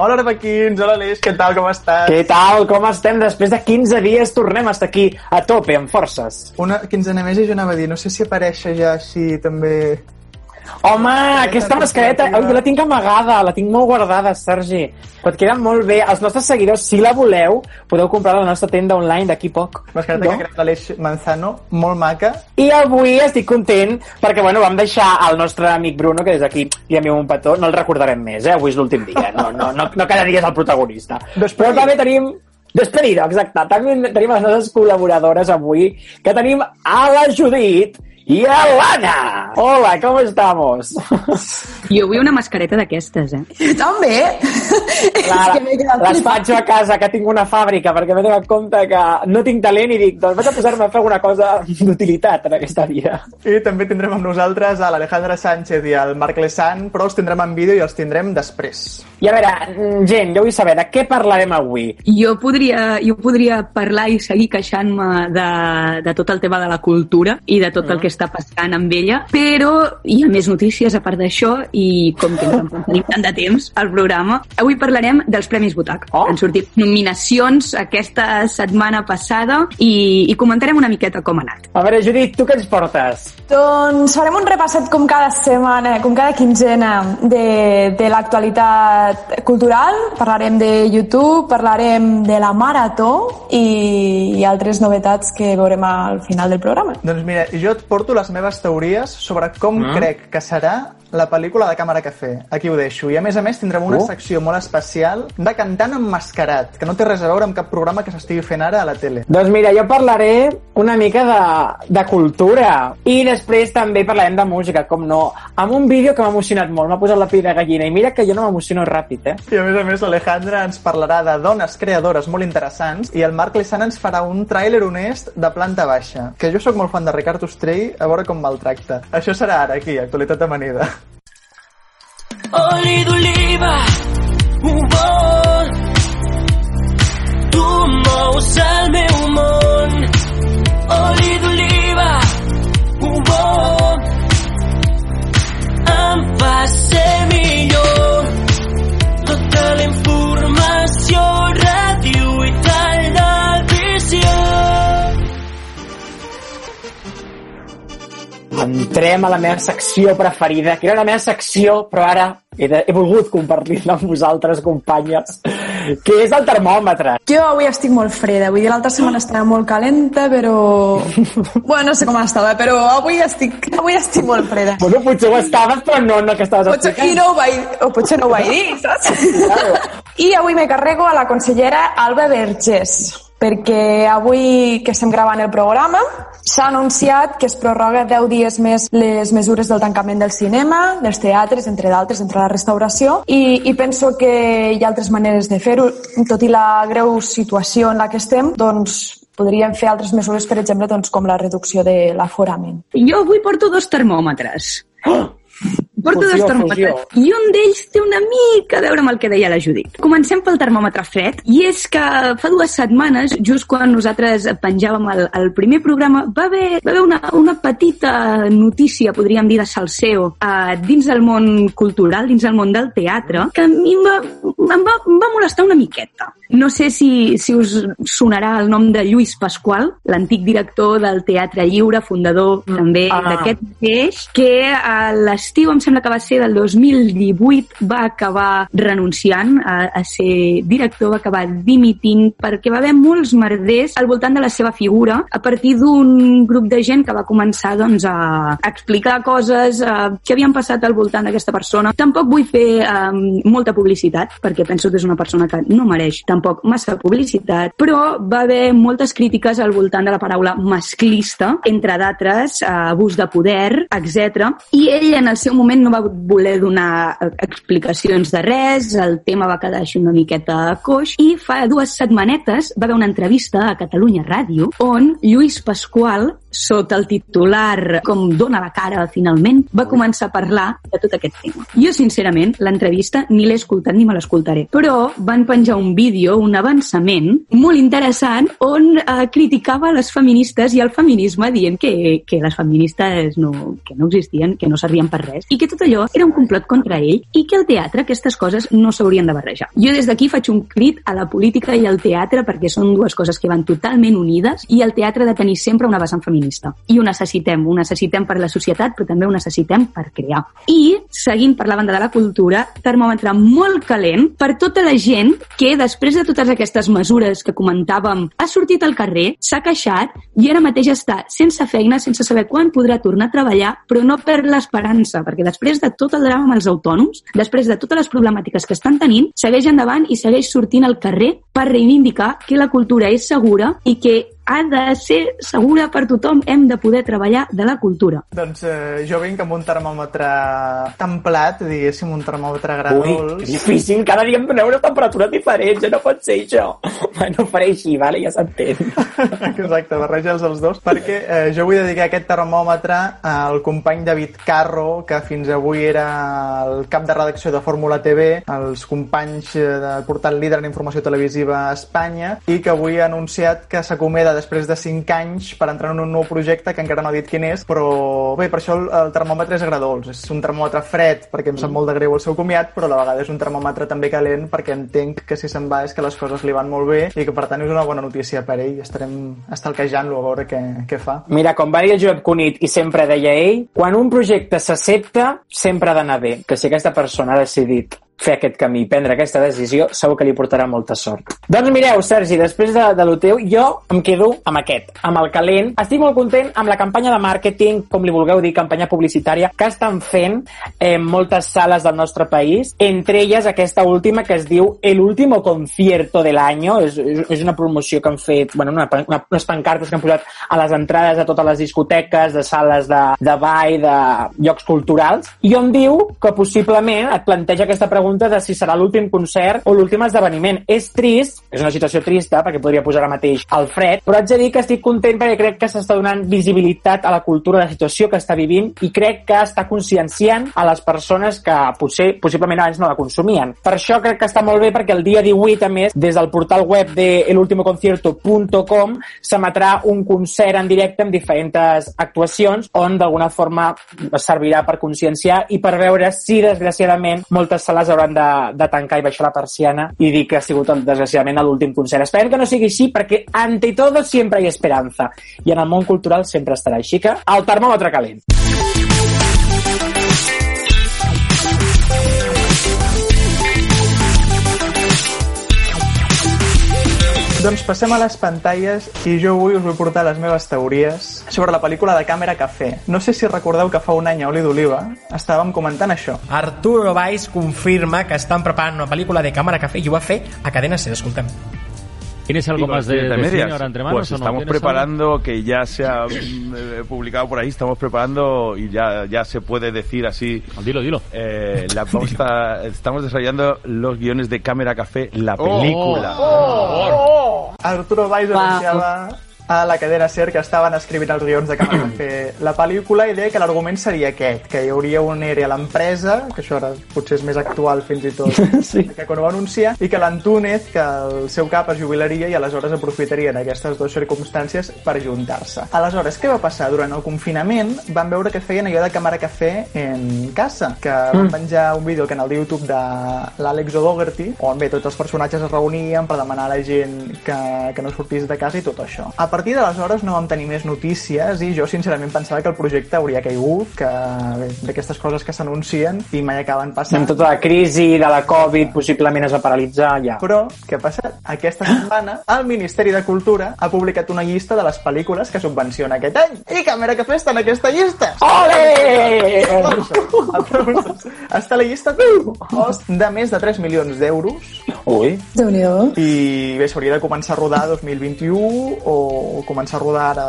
Hola, Arbequins, hola, Aleix, què tal, com estàs? Què tal? Com estem? Després de 15 dies tornem a estar aquí a tope, amb forces. Una quinzena més i jo anava a dir, no sé si aparèixer ja així també... Home, aquesta mascareta, oi, jo la tinc amagada, la tinc molt guardada, Sergi. Però et queda molt bé. Els nostres seguidors, si la voleu, podeu comprar a la nostra tenda online d'aquí poc. Mascareta No? que crec l'Aleix Manzano, molt maca. I avui estic content perquè, bueno, vam deixar al nostre amic Bruno, que des d'aquí li enviem un petó, no el recordarem més, eh? Avui és l'últim dia, no, no, no, no cada dia és el protagonista. Però també tenim Despedido, exacte. També tenim les nostres col·laboradores avui, que tenim a la Judit i a l'Anna. Hola, com estamos? Jo vull una mascareta d'aquestes, eh? Jo també. Clar, és que m'he quedat les faig a casa, que tinc una fàbrica, perquè m'he donat compte que no tinc talent i dic, doncs vaig a posar-me a fer alguna cosa d'utilitat en aquesta vida. I també tindrem amb nosaltres a l'Alejandra Sánchez i al Marc Lesan, però els tindrem en vídeo i els tindrem després. I a veure, mm, gent, jo vull saber de què parlarem avui. Jo podria, jo podria parlar i seguir queixant-me de, de tot el tema de la cultura i de tot el que està passant amb ella, però hi ha més notícies a part d'això i com que no tenim tant de temps al programa, avui parlarem dels Premis Botac. Oh. Han sortit nominacions aquesta setmana passada i, i comentarem una miqueta com ha anat. A veure, Judit, tu què ens portes? Doncs farem un repasset com cada setmana, com cada quinzena de, de l'actualitat cultural. Parlarem de YouTube, parlarem de la Marató i, i altres novetats que veurem al final del programa. Doncs mira, jo et porto les meves teories sobre com Ah. crec que serà la pel·lícula de Càmera Cafè. Aquí ho deixo. I a més a més tindrem una Oh. secció molt especial de cantant emmascarat, que no té res a veure amb cap programa que s'estigui fent ara a la tele. Doncs mira, jo parlaré una mica de, de cultura i després també parlarem de música, com no, amb un vídeo que m'ha emocionat molt, m'ha posat la pell de gallina i mira que jo no m'emociono ràpid, eh? I a més a més l'Alejandra ens parlarà de dones creadores molt interessants i el Marc Lissana ens farà un tràiler honest de planta baixa. Que jo sóc molt fan de Ricard Ostrell, a veure com me'l tracta. Això serà ara, aquí, Actualitat Amanida. Oli d'oliva, un bon. Tu mous el meu món. Oli d'oliva, un bon. Em fa ser millor. Tota la informació, ràdio Entrem a la meva secció preferida, que era la meva secció, però ara he, de, he volgut compartir-la amb vosaltres, companyes, que és el termòmetre. Jo avui estic molt freda, vull dir, l'altra setmana estava molt calenta, però... Bueno, no sé com estava, però avui estic, avui estic molt freda. Bueno, potser ho estaves, però no, no que estaves Potser, I explicant. no ho vaig, o potser no ho vaig dir, saps? Claro. I avui me carrego a la consellera Alba Vergés, perquè avui que estem gravant el programa s'ha anunciat que es prorroga 10 dies més les mesures del tancament del cinema, dels teatres, entre d'altres, entre la restauració, i, i penso que hi ha altres maneres de fer-ho. Tot i la greu situació en la que estem, doncs podríem fer altres mesures, per exemple, doncs, com la reducció de l'aforament. Jo avui porto dos termòmetres. Porto Fusió, dos termòmetres. I un d'ells té una mica a veure amb el que deia la Judit. Comencem pel termòmetre fred, i és que fa dues setmanes, just quan nosaltres penjàvem el, el primer programa, va haver, va haver una, una petita notícia, podríem dir, de salseo uh, dins del món cultural, dins del món del teatre, que a mi em va, em va, em va molestar una miqueta. No sé si, si us sonarà el nom de Lluís Pasqual, l'antic director del Teatre Lliure, fundador mm. també Ah. d'aquest mateix, que a l'estiu, em sembla que va ser del 2018, va acabar renunciant a, a ser director, va acabar dimitint, perquè va haver molts merders al voltant de la seva figura, a partir d'un grup de gent que va començar doncs, a explicar coses eh, que havien passat al voltant d'aquesta persona. Tampoc vull fer eh, molta publicitat, perquè penso que és una persona que no mereix tampoc massa publicitat, però va haver moltes crítiques al voltant de la paraula masclista, entre d'altres, eh, abús de poder, etc. I ell en el seu moment no va voler donar eh, explicacions de res, el tema va quedar així una miqueta coix, i fa dues setmanetes va haver una entrevista a Catalunya Ràdio on Lluís Pasqual sota el titular com dona la cara finalment, va començar a parlar de tot aquest tema. Jo, sincerament, l'entrevista ni l'he escoltat ni me l'escoltaré, però van penjar un vídeo, un avançament molt interessant on eh, criticava les feministes i el feminisme dient que, que les feministes no, que no existien, que no servien per res i que tot allò era un complot contra ell i que al teatre aquestes coses no s'haurien de barrejar. Jo des d'aquí faig un crit a la política i al teatre perquè són dues coses que van totalment unides i el teatre ha de tenir sempre una vessant feminista. I ho necessitem, ho necessitem per la societat, però també ho necessitem per crear. I, seguint per la banda de la cultura, termòmetre molt calent per tota la gent que, després de totes aquestes mesures que comentàvem, ha sortit al carrer, s'ha queixat i ara mateix està sense feina, sense saber quan podrà tornar a treballar, però no perd l'esperança, perquè després de tot el drama amb els autònoms, després de totes les problemàtiques que estan tenint, segueix endavant i segueix sortint al carrer per reivindicar que la cultura és segura i que ha de ser segura per tothom, hem de poder treballar de la cultura. Doncs eh, jo vinc amb un termòmetre templat, diguéssim, un termòmetre Ui, gradols. que difícil, cada dia em doneu una temperatura diferent, ja no pot ser això. Bueno, ho faré així, vale? ja s'entén. Exacte, barreja'ls els dos, perquè eh, jo vull dedicar aquest termòmetre al company David Carro, que fins avui era el cap de redacció de Fórmula TV, els companys eh, del portal líder en informació televisiva a Espanya, i que avui ha anunciat que s'acomeda després de 5 anys per entrar en un nou projecte que encara no ha dit quin és, però bé, per això el, el termòmetre és agradols. És un termòmetre fred perquè em sap molt de greu el seu comiat, però a la vegada és un termòmetre també calent perquè entenc que si se'n va és que les coses li van molt bé i que per tant és una bona notícia per ell. Estarem estalquejant-lo a veure què, què fa. Mira, com va dir el Josep Cunit i sempre deia ell, quan un projecte s'accepta, sempre ha d'anar bé. Que si aquesta persona ha decidit fer aquest camí, prendre aquesta decisió, segur que li portarà molta sort. Doncs mireu, Sergi, després de, de lo teu, jo em quedo amb aquest, amb el calent. Estic molt content amb la campanya de màrqueting, com li vulgueu dir, campanya publicitària, que estan fent en moltes sales del nostre país, entre elles aquesta última que es diu El último concierto del año, és, és una promoció que han fet, bueno, una, una, unes pancartes que han posat a les entrades de totes les discoteques, de sales de, de ball, de llocs culturals, i on diu que possiblement et planteja aquesta pregunta de si serà l'últim concert o l'últim esdeveniment. És trist, és una situació trista, perquè podria posar ara mateix el fred, però haig de dir que estic content perquè crec que s'està donant visibilitat a la cultura, a la situació que està vivint i crec que està conscienciant a les persones que potser, possiblement abans no la consumien. Per això crec que està molt bé perquè el dia 18, a més, des del portal web de elultimoconcierto.com s'emetrà un concert en directe amb diferents actuacions on d'alguna forma servirà per conscienciar i per veure si desgraciadament moltes sales hauran de, de tancar i baixar la persiana i dir que ha sigut desgraciadament l'últim concert. Esperem que no sigui així perquè ante todo siempre hay esperanza i en el món cultural sempre estarà així que el termòmetre calent. Doncs passem a les pantalles i jo avui us vull portar les meves teories sobre la pel·lícula de Càmera Café. No sé si recordeu que fa un any a Oli d'Oliva estàvem comentant això. Arturo Valls confirma que estan preparant una pel·lícula de Cámara Café i ho va fer a Cadena Ser, escoltem. ¿Tienes algo más de, de medias. cine ahora entre manos Pues o no? estamos ¿Tienes preparando, que ya se ha eh, publicado por ahí, estamos preparando y ya, ya se puede decir así. Dilo, dilo. eh, la, vamos a- estamos desarrollando los guiones de Cámara Café, la película. Arturo Valls Va. A la cadena SER que estaven escrivint els guions de Càmera Café la pel·lícula i deia que l'argument seria aquest, que hi hauria un ERE a l'empresa, que això ara potser és més actual fins i tot Sí. que quan ho va anunciar, i que l'Antúnez, que el seu cap es jubilaria i aleshores aprofitarien aquestes dues circumstàncies per juntar-se. Aleshores, què va passar? Durant el confinament van veure que feien allò de Càmera Café en casa, que van penjar un vídeo al canal de YouTube de l'Àlex O'Dougherty, on bé, tots els personatges es reunien per demanar a la gent que, que no sortís de casa i tot això. A partir d'aleshores no vam tenir més notícies i jo sincerament pensava que el projecte hauria caigut, que bé, d'aquestes coses que s'anuncien i mai acaben passant. Amb tota la crisi de la Covid possiblement es va paralitzar, ja. Però, què ha passat? Aquesta setmana, el Ministeri de Cultura ha publicat una llista de les pel·lícules que subvenciona aquest any. I Càmera Café està en aquesta llista! Ole! Està a la llista cost de més de 3 milions d'euros Ui. déu nhi i bé, s'hauria de començar a rodar 2021 o començar a rodar ara,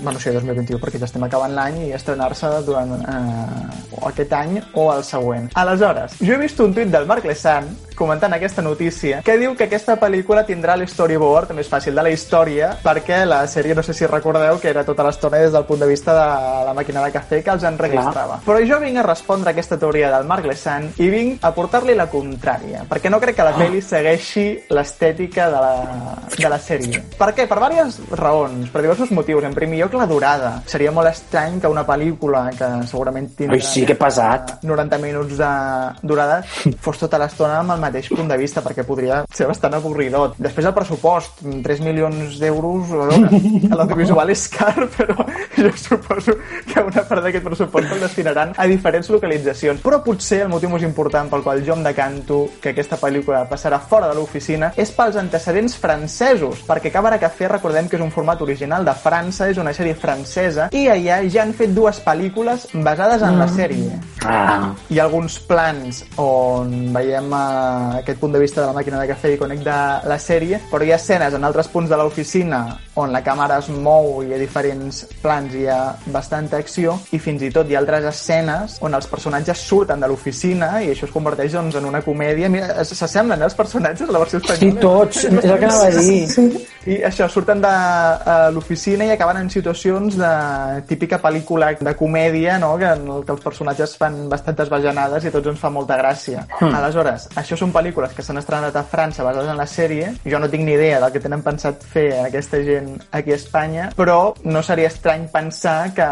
bueno, sí, 2021 perquè ja estem acabant l'any i estrenar-se durant eh, o aquest any o el següent. Aleshores, jo he vist un tuit del Marc Lesan comentant aquesta notícia que diu que aquesta pel·lícula tindrà l'storyboard més fàcil de la història perquè la sèrie, no sé si recordeu, que era tota l'estona des del punt de vista de la màquina de cafè que els enregistrava. Però jo vinc a respondre a aquesta teoria del Marc Lesan i vinc a portar-li la contrària, perquè no crec que la pel·li segueixi l'estètica de, la, de la sèrie. Per què? Per diverses raons, per diversos motius. En primer lloc, la durada. Seria molt estrany que una pel·lícula que segurament tindrà Ai, sí, que pesat. 90 minuts de durada fos tota l'estona amb el mateix punt de vista, perquè podria ser bastant avorridor. Després el pressupost, 3 milions d'euros, l'audiovisual és car, però jo suposo que una part d'aquest pressupost el destinaran a diferents localitzacions. Però potser el motiu més important pel qual jo em decanto que aquesta pel·lícula passarà fora de l'oficina és pels antecedents francesos, perquè Càmera Café recordem que és un format original de França, és una sèrie francesa, i allà ja han fet dues pel·lícules basades en la sèrie. Ah. Hi ha alguns plans on veiem uh, aquest punt de vista de la màquina de cafè icònic de la sèrie, però hi ha escenes en altres punts de l'oficina on la càmera es mou i hi ha diferents plans, hi ha bastanta acció, i fins i tot hi ha altres escenes on els personatges surten de l'oficina i això es converteix doncs, en una comèdia. Mira, s'assemblen eh, els personatges a la versió Sí, espanyola. tots, és el que anava a dir. I això, surten de uh, l'oficina i acaben en situacions de típica pel·lícula de comèdia, no? que, en el que els personatges fan bastantes bajanades i a tots ens fa molta gràcia. Hmm. Aleshores, això són pel·lícules que s'han estrenat a França basades en la sèrie. Jo no tinc ni idea del que tenen pensat fer aquesta gent aquí a Espanya, però no seria estrany pensar que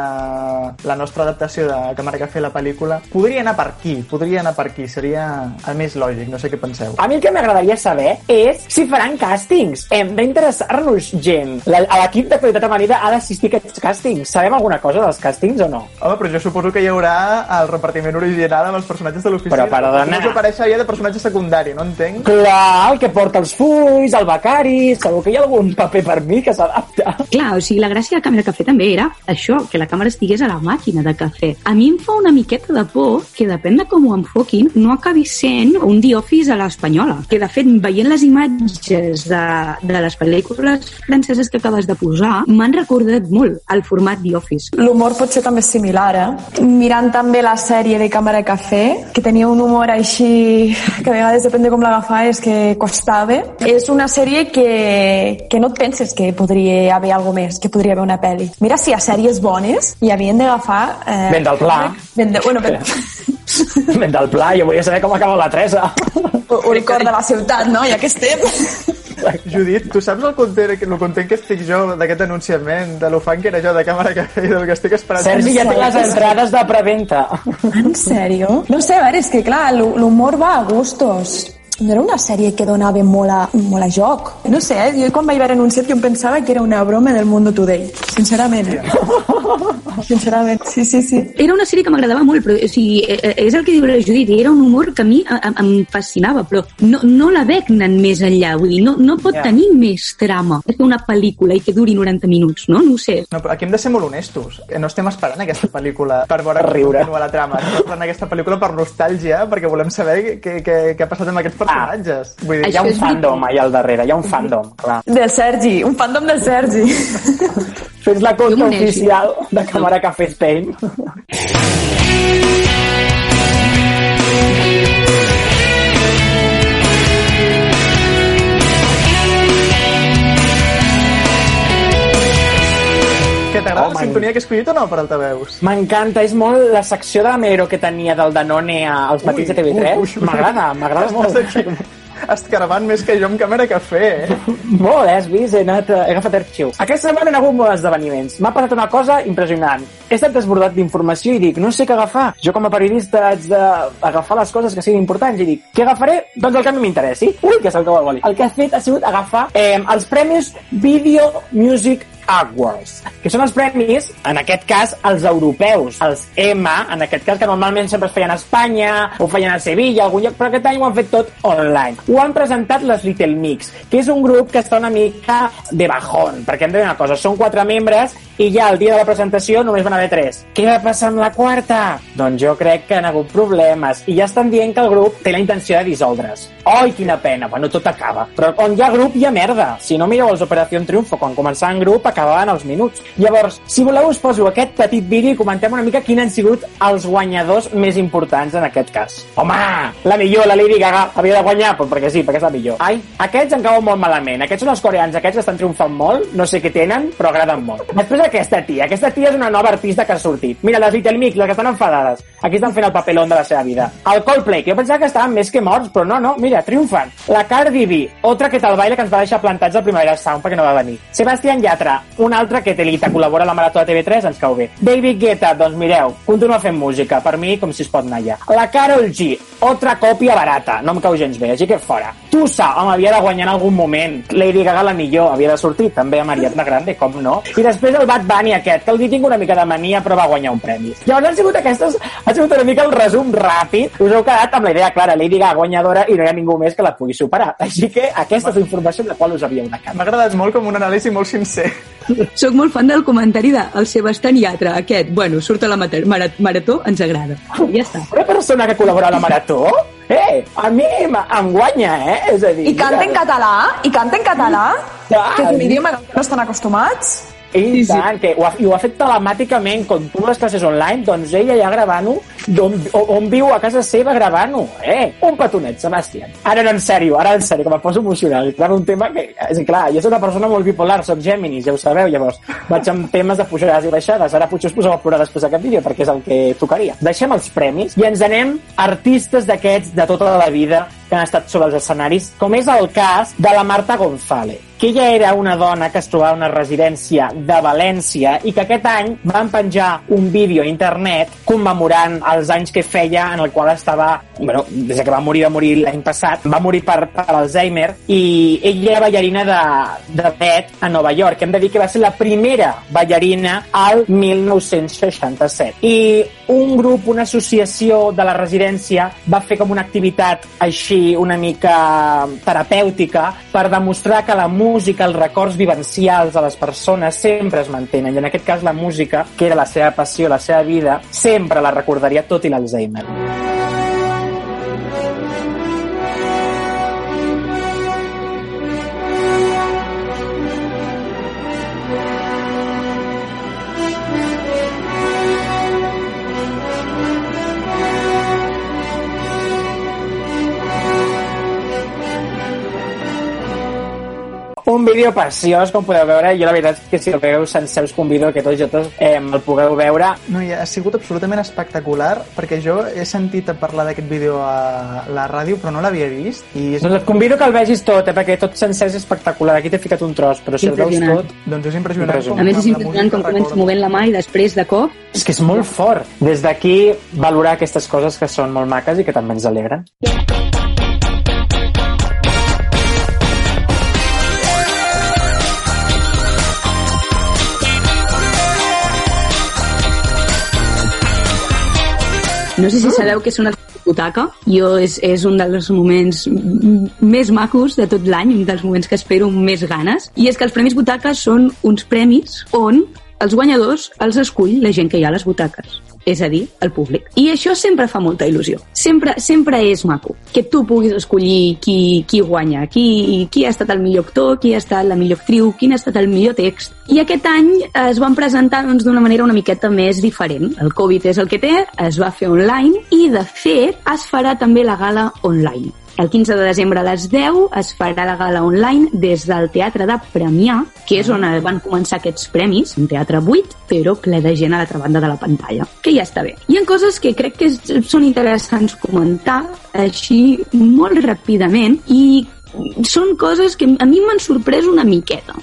la nostra adaptació de Càmera Café, la pel·lícula, podria anar per aquí, podria anar per aquí, seria el més lògic, no sé què penseu. A mi el que m'agradaria saber és si faran càstings. Hem d'interessar-nos gent. La- A l'equip de qualitat amanida ha d'assistir a aquests càstings. Sabem alguna cosa dels càstings o no? Home, però jo suposo que hi haurà el repartiment original amb els personatges de l'oficina. Però, perdona. No aparèixer ja de personatge secundari, no entenc? Clar, el que porta els fulls, el becari... Segur que hi ha algun paper per mi que s'adapta. Clar, o sigui, la gràcia de Càmera Cafè també era això, que la càmera estigués a la màquina de cafè. A mi em fa una miqueta de por que, depèn de com ho enfoquin, no acabi sent un The Office a l'espanyola. Que, de fet, veient les imatges de, de les pel·lícules franceses que acabes de posar, m'han recordat molt el format The Office. L'humor pot ser també similar, eh? Mirant també la sèrie de Càmera Cafè, que tenia un humor així que a vegades depèn de com l'agafaves que costava. És una sèrie que, que no et penses que podria haver alguna més, que podria haver una pel·li. Mira si hi ha sèries bones i havien d'agafar... Eh, Ben del pla. Ben de, bueno, ben, Ben del pla, jo volia saber com acaba la Teresa. un cor de la ciutat, no? Ja que estem. Judit, tu saps el content, el content que estic jo d'aquest anunciament, de l'ofant que era jo de càmera cafè i del que estic esperant? Sergi ja té les entrades de preventa. En sèrio? No sé, a veure, és que clar, l'hu- l'humor va a gustos. No era una sèrie que donava molt a, molt a joc. No sé, eh? jo quan vaig veure anunciat jo em pensava que era una broma del Mundo Today. Sincerament. Sincerament, sí, sí, sí. Era una sèrie que m'agradava molt, però o sigui, eh, eh, és el que diu la Judit, era un humor que a mi eh, em fascinava, però no, no la veig anant més enllà, vull dir, no, no pot Ja. tenir més trama. És una pel·lícula i que duri 90 minuts, no? No ho sé. No, però aquí hem de ser molt honestos. Eh, No estem esperant aquesta pel·lícula per veure com riure. continua la trama. Estem esperant aquesta pel·lícula per nostàlgia, perquè volem saber què, què, què ha passat amb aquests personatges. Vull dir, Hi ha un fandom allà al darrere, hi ha un fandom, clar. Del Sergi, un fandom del Sergi. Fes la compta m'uneixo. oficial de Càmera Cafè Spain. T'agrada Home, la sintonia que he escollit o no per altaveus? M'encanta, és molt la secció de Mero que tenia del Danone a- als matins de TV3. M'agrada, m'agrada molt. Estàs escarabant més que jo amb càmera cafè, eh? Molt, eh, has vist? He, anat, eh, he agafat arxius. Aquesta setmana hi ha hagut molts esdeveniments. M'ha passat una cosa impressionant. He estat desbordat d'informació i dic, no sé què agafar. Jo com a periodista haig d'agafar les coses que siguin importants i dic, què agafaré? Doncs el que a mi m'interessi. Ui, que cau el boli. El que he fet ha sigut agafar eh, els premis Video Music Awards, que són els premis, en aquest cas, els europeus, els EMA, en aquest cas, que normalment sempre es feien a Espanya, o feien a Sevilla, algun lloc, però aquest any ho han fet tot online. Ho han presentat les Little Mix, que és un grup que està una mica de bajón, perquè hem de dir una cosa, són quatre membres i ja el dia de la presentació només van haver tres. Què va passar amb la quarta? Doncs jo crec que han hagut problemes i ja estan dient que el grup té la intenció de dissoldre's. Oi, quina pena, bueno, tot acaba. Però on hi ha grup hi ha merda. Si no mireu els Operació Triunfo, quan començaven en grup acabaven els minuts. Llavors, si voleu us poso aquest petit vídeo i comentem una mica quins han sigut els guanyadors més importants en aquest cas. Home, la millor, la Lady Gaga, havia de guanyar, pues perquè sí, perquè és la millor. Ai, aquests em cauen molt malament. Aquests són els coreans, aquests estan triomfant molt, no sé què tenen, però agraden molt. Després aquesta tia, aquesta tia és una nova artista que ha sortit. Mira, les Little Mix, les que estan enfadades. Aquí estan fent el papelón de la seva vida. El Coldplay, que jo pensava que estaven més que morts, però no, no, mira, triomfant. La Cardi B, otra que tal baile que ens va deixar plantats al Primavera Sound perquè no va venir. Sebastián Yatra, un altre que Telita col·labora a la Marató de TV3, ens cau bé. David Guetta, doncs mireu, continua fent música, per mi com si es pot anar allà. La Carol G, otra còpia barata, no em cau gens bé, així que fora. Tusa, home, havia de guanyar en algun moment. Lady Gaga la millor, havia de sortir, també a Mariana Grande, com no. I després el Bad Bunny aquest, que el tinc una mica de mania, però va guanyar un premi. Llavors han sigut aquestes, ha sigut una mica el resum ràpid. Us heu quedat amb la idea clara, Lady Gaga guanyadora i no hi ha ningú més que la pugui superar. Així que aquesta és la informació amb la qual us havíeu de M'ha agradat molt com un anàlisi molt sincer. Soc molt fan del comentari de el Sebastián Yatra, aquest. Bueno, surt a la marató, ens agrada. Ja està. Una persona que col·labora a la Marató? Eh, a mi em, guanya, eh? És a dir, I canta en català? I canta en català? Clar. Que és un idioma que no estan acostumats? I tant, que ho ha, i ho ha fet telemàticament, com tu les classes online, doncs ella ja gravant-ho, on, on viu a casa seva gravant-ho. Eh, un petonet, Sebastián. Ara no, en sèrio, ara en sèrio, que em poso emocional. Clar, un tema que, és clar, jo soc una persona molt bipolar, soc Géminis, ja ho sabeu, llavors vaig amb temes de pujades i baixades. Ara potser us poseu a plorar després d'aquest vídeo, perquè és el que tocaria. Deixem els premis i ens anem artistes d'aquests de tota la vida que han estat sobre els escenaris, com és el cas de la Marta González que ella era una dona que es trobava una residència de València i que aquest any van penjar un vídeo a internet commemorant els anys que feia en el qual estava, bueno, des que va morir, va morir l'any passat, va morir per, per Alzheimer i ella era ballarina de, de ballet a Nova York. Hem de dir que va ser la primera ballarina al 1967. I un grup, una associació de la residència va fer com una activitat així una mica terapèutica per demostrar que la música, els records vivencials de les persones sempre es mantenen. I en aquest cas la música, que era la seva passió, la seva vida, sempre la recordaria tot i l'Alzheimer. Un vídeo preciós, com podeu veure. Jo la veritat és que si el veieu sencer us convido que tots i totes eh, el pugueu veure. No, i ha sigut absolutament espectacular perquè jo he sentit a parlar d'aquest vídeo a la ràdio però no l'havia vist i és, Doncs et convido que el vegis tot, eh, perquè tot sencer és espectacular. Aquí t'he ficat un tros, però si el veus tot... doncs és impressionant. Impressionant. A més, és impressionant com comença movent la mà i després, de cop, És que és molt fort. Des d'aquí, valorar aquestes coses que són molt maques i que també ens alegren. No sé si sabeu que és una butaca. Jo és, és un dels moments més macos de tot l'any, un dels moments que espero amb més ganes. I és que els Premis Butaca són uns premis on els guanyadors els escull la gent que hi ha a les butaques és a dir, el públic. I això sempre fa molta il·lusió. Sempre, sempre és maco. Que tu puguis escollir qui, qui guanya, qui, qui ha estat el millor actor, qui ha estat la millor actriu, quin ha estat el millor text. I aquest any es van presentar doncs, d'una manera una miqueta més diferent. El Covid és el que té, es va fer online i, de fet, es farà també la gala online. El 15 de desembre a les 10 es farà la gala online des del Teatre de Premià, que és on van començar aquests premis, un teatre buit, però ple de gent a l'altra banda de la pantalla, que ja està bé. Hi ha coses que crec que són interessants comentar així molt ràpidament i són coses que a mi m'han sorprès una miqueta.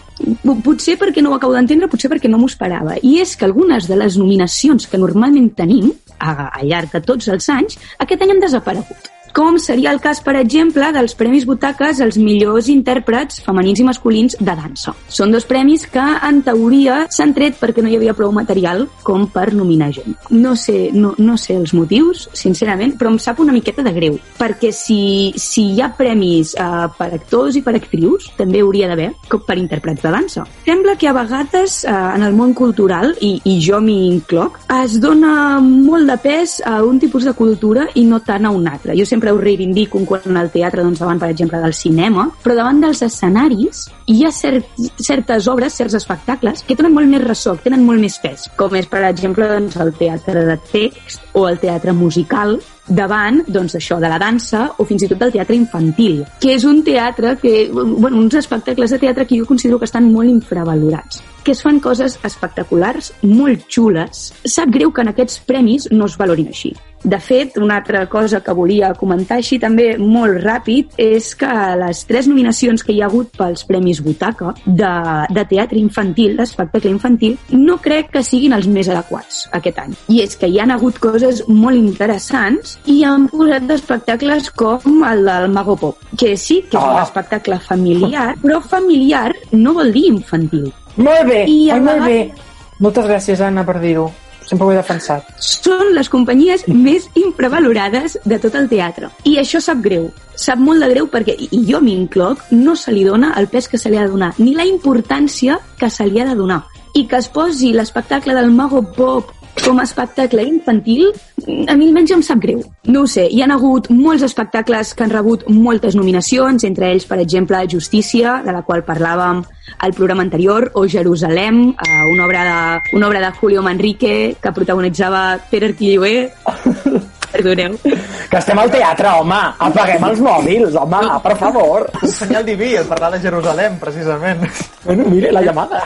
Potser perquè no ho acabo d'entendre, potser perquè no m'ho esperava. I és que algunes de les nominacions que normalment tenim a, al llarg de tots els anys, aquest any han desaparegut com seria el cas, per exemple, dels Premis Butaques als millors intèrprets femenins i masculins de dansa. Són dos premis que, en teoria, s'han tret perquè no hi havia prou material com per nominar gent. No sé, no, no sé els motius, sincerament, però em sap una miqueta de greu, perquè si, si hi ha premis eh, per actors i per actrius, també hauria d'haver com per intèrprets de dansa. Sembla que a vegades eh, en el món cultural, i, i jo m'hi incloc, es dona molt de pes a un tipus de cultura i no tant a un altre. Jo sempre ho reivindico quan al teatre, doncs, davant, per exemple, del cinema, però davant dels escenaris hi ha cert, certes obres, certs espectacles, que tenen molt més ressò, tenen molt més pes, com és, per exemple, doncs, el teatre de text o el teatre musical, davant doncs, això de la dansa o fins i tot del teatre infantil, que és un teatre que, bueno, uns espectacles de teatre que jo considero que estan molt infravalorats que es fan coses espectaculars, molt xules. Sap greu que en aquests premis no es valorin així. De fet, una altra cosa que volia comentar així també molt ràpid és que les tres nominacions que hi ha hagut pels Premis Butaca de, de teatre infantil, d'espectacle infantil, no crec que siguin els més adequats aquest any. I és que hi han hagut coses molt interessants i han posat d'espectacles com el del Mago Pop, que sí, que és un Ah. espectacle familiar, però familiar no vol dir infantil. Molt bé, I ai, molt bé. vegades- Moltes gràcies, Anna, per dir-ho. Sempre ho he defensat. són les companyies més infravalorades de tot el teatre. I això sap greu. Sap molt de greu perquè, i jo m'incloc, no se li dona el pes que se li ha de donar, ni la importància que se li ha de donar. I que es posi l'espectacle del Mago Pop com a espectacle infantil, a mi almenys em sap greu. No ho sé, hi han hagut molts espectacles que han rebut moltes nominacions, entre ells, per exemple, Justícia, de la qual parlàvem al programa anterior, o Jerusalem, eh, una, obra de, una obra de Julio Manrique que protagonitzava Pere Arquilloé. Perdoneu. Que estem al teatre, home. Apaguem els mòbils, home, per favor. Un senyal diví, el parlar de Jerusalem, precisament. Bueno, mire, la llamada.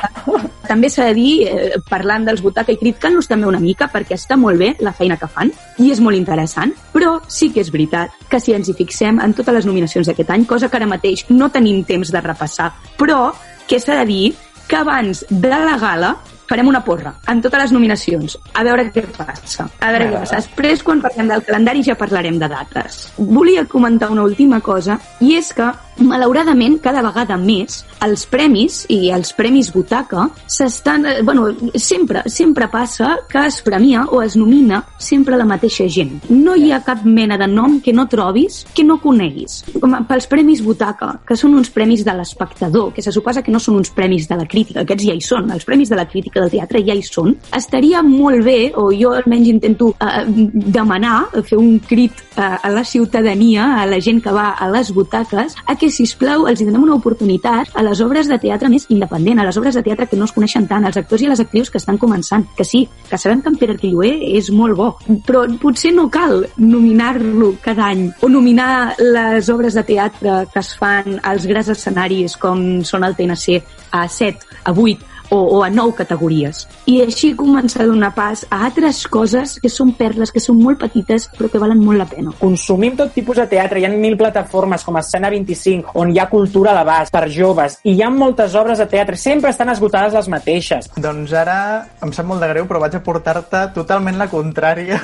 També s'ha de dir, eh, parlant dels Butaca i criticant-los també una mica, perquè està molt bé la feina que fan i és molt interessant, però sí que és veritat que si ens hi fixem en totes les nominacions d'aquest any, cosa que ara mateix no tenim temps de repassar, però que s'ha de dir que abans de la gala farem una porra en totes les nominacions, a veure què passa. A veure què passa. Després, quan parlem del calendari, ja parlarem de dates. Volia comentar una última cosa, i és que, malauradament, cada vegada més, els premis i els premis Butaca s'estan... eh, Bueno, sempre, sempre passa que es premia o es nomina sempre la mateixa gent. No hi ha cap mena de nom que no trobis, que no coneguis. Com a- pels premis Butaca, que són uns premis de l'espectador, que se suposa que no són uns premis de la crítica, aquests ja hi són, els premis de la crítica del teatre ja hi són, estaria molt bé, o jo almenys intento eh, demanar, fer un crit eh, a la ciutadania, a la gent que va a les butaques, a que, si plau els donem una oportunitat a les obres de teatre més independent, a les obres de teatre que no es coneixen tant, als actors i a les actrius que estan començant. Que sí, que sabem que en Pere Arquilloé és molt bo, però potser no cal nominar-lo cada any o nominar les obres de teatre que es fan als grans escenaris com són el TNC a 7, a 8 o, o a nou categories. I així començar a donar pas a altres coses que són perles, que són molt petites, però que valen molt la pena. Consumim tot tipus de teatre, hi ha mil plataformes com Escena 25, on hi ha cultura a l'abast per joves, i hi ha moltes obres de teatre, sempre estan esgotades les mateixes. Doncs ara em sap molt de greu, però vaig a portar-te totalment la contrària.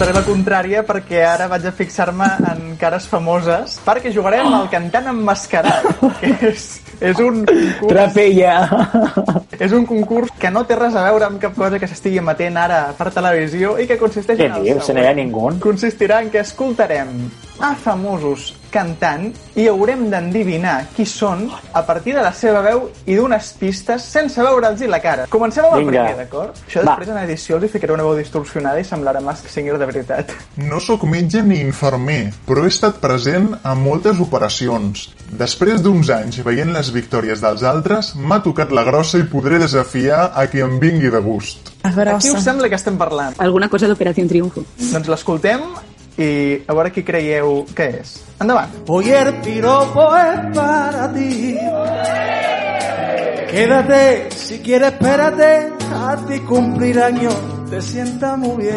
Seré la contrària perquè ara vaig a fixar-me en cares famoses perquè jugarem al cantant emmascarat, que és, és un concurs Trapella. és un concurs que no té res a veure amb cap cosa que s'estigui emetent ara per televisió i que consisteix Què en el dius? No hi ha ningú. Consistirà en que escoltarem a famosos cantant i haurem d'endivinar qui són a partir de la seva veu i d'unes pistes sense veure'ls la cara. Comencem amb el Vinga. primer, d'acord? Això Va. després en edició els hi ficaré una veu distorsionada i semblarà Mask Singer de veritat. No sóc metge ni infermer, però he estat present a moltes operacions. Després d'uns anys veient les victòries dels altres, m'ha tocat la grossa i podré desafiar a qui em vingui de gust. La Aquí us sembla que estem parlant? Alguna cosa d'Operació Triunfo. Doncs l'escoltem i a veure qui creieu que és. Endavant. Hoy el piropo es para ti. Quédate, si quieres espérate, a ti cumplir años te sienta muy bien.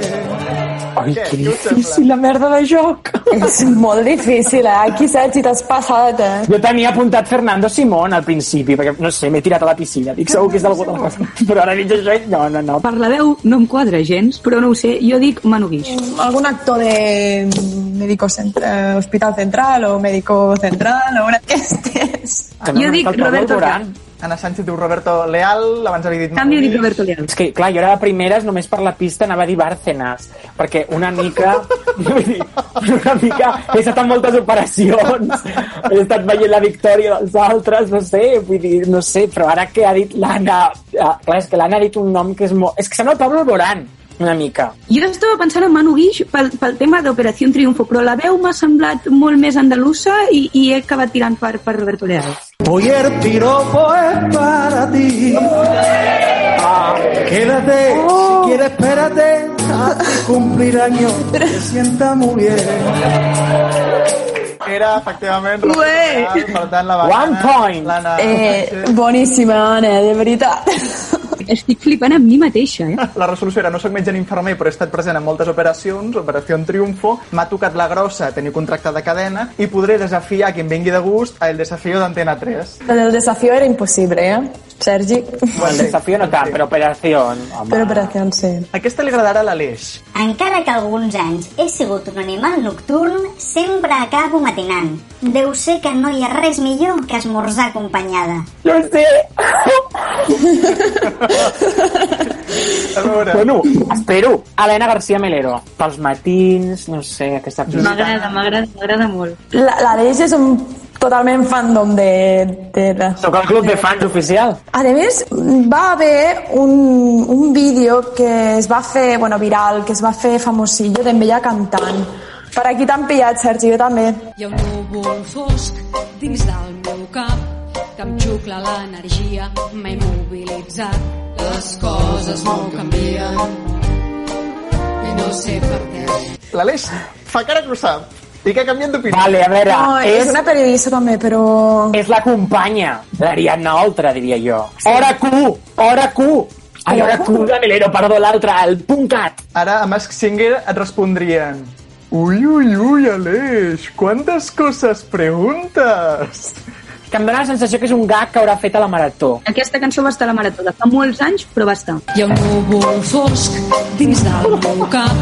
Ai, Què? que Què us sembla? difícil la merda de joc. És molt difícil, eh? Aquí, Sergi, t'has passat, eh? Jo tenia apuntat Fernando Simón al principi, perquè, no sé, m'he tirat a la piscina. Dic, segur que és d'algú de la cosa. Però ara dic això, no, no, no. Per la veu no em quadra gens, però no ho sé, jo dic Manu Guix. Algun actor de médico central, hospital central o médico central o una d'aquestes. Jo dic Roberto Leal. Anna Sánchez diu Roberto Leal, abans havia dit... Canvi, dic. Roberto Leal. És que, clar, jo era de primeres, només per la pista anava a dir Bárcenas, perquè una mica... vull dir, una mica... He estat en moltes operacions, he estat veient la victòria dels altres, no sé, vull dir, no sé, però ara que ha dit l'Anna... ah, Clar, és que l'Anna ha dit un nom que és molt... És que sembla Pablo Alborán, una mica. Jo estava pensant en Manu Guix pel, pel tema d'Operació Triunfo, però la veu m'ha semblat molt més andalusa i, i he acabat tirant per, per Roberto Leal. Hoy el piropo es para ti. Quédate, si quieres espérate a cumplir años, te sienta muy bien. Era, efectivament, Roberto Ué. Leal, per tant, la va One point. Eh, boníssima, Anna, de veritat. Estic flipant amb mi mateixa, eh? La resolució era no sóc metge ni infermer, però he estat present en moltes operacions, Operació Triunfo, m'ha tocat la grossa tenir contracte de cadena i podré desafiar qui em vingui de gust al desafío d'Antena 3. El desafió era impossible, eh? Sergi. El desafío no tant, però operació... Home. Per operació, sí. Aquesta li agradarà a l'Aleix. Encara que alguns anys he sigut un animal nocturn, sempre acabo matinant. Deu ser que no hi ha res millor que esmorzar acompanyada. Jo sé! A veure, Bueno, espero. Helena García Melero. Pels matins, no sé, aquesta... M'agrada, m'agrada, m'agrada molt. La- L'Aleix és un totalment fandom de, de la... Sóc el club de fans oficial. A més, va haver un, un vídeo que es va fer, bueno, viral, que es va fer famosillo d'en ella cantant. Per aquí t'han pillat, Sergi, jo també. Hi ha un núvol fosc dins del meu cap que em xucla l'energia, m'ha immobilitzat. Les coses no canvien i no sé per què. l'Aleix fa cara que ho sap i que ha canviat d'opinió. Vale, a veure, No, és és, una periodista també, però... és la companya d'Ariadna Oltra, diria jo. Hora Q! Hora Q! Ai, hora Q de Melero, perdó, l'altre, el punt cat. Ara a Mask Singer et respondrien Ui, ui, ui, Aleix, quantes coses preguntes? Que em dóna la sensació que és un gag que haurà fet a la marató. Aquesta cançó va estar a la marató de fa molts anys, però va estar. Hi ha un núvol fosc dins del meu cap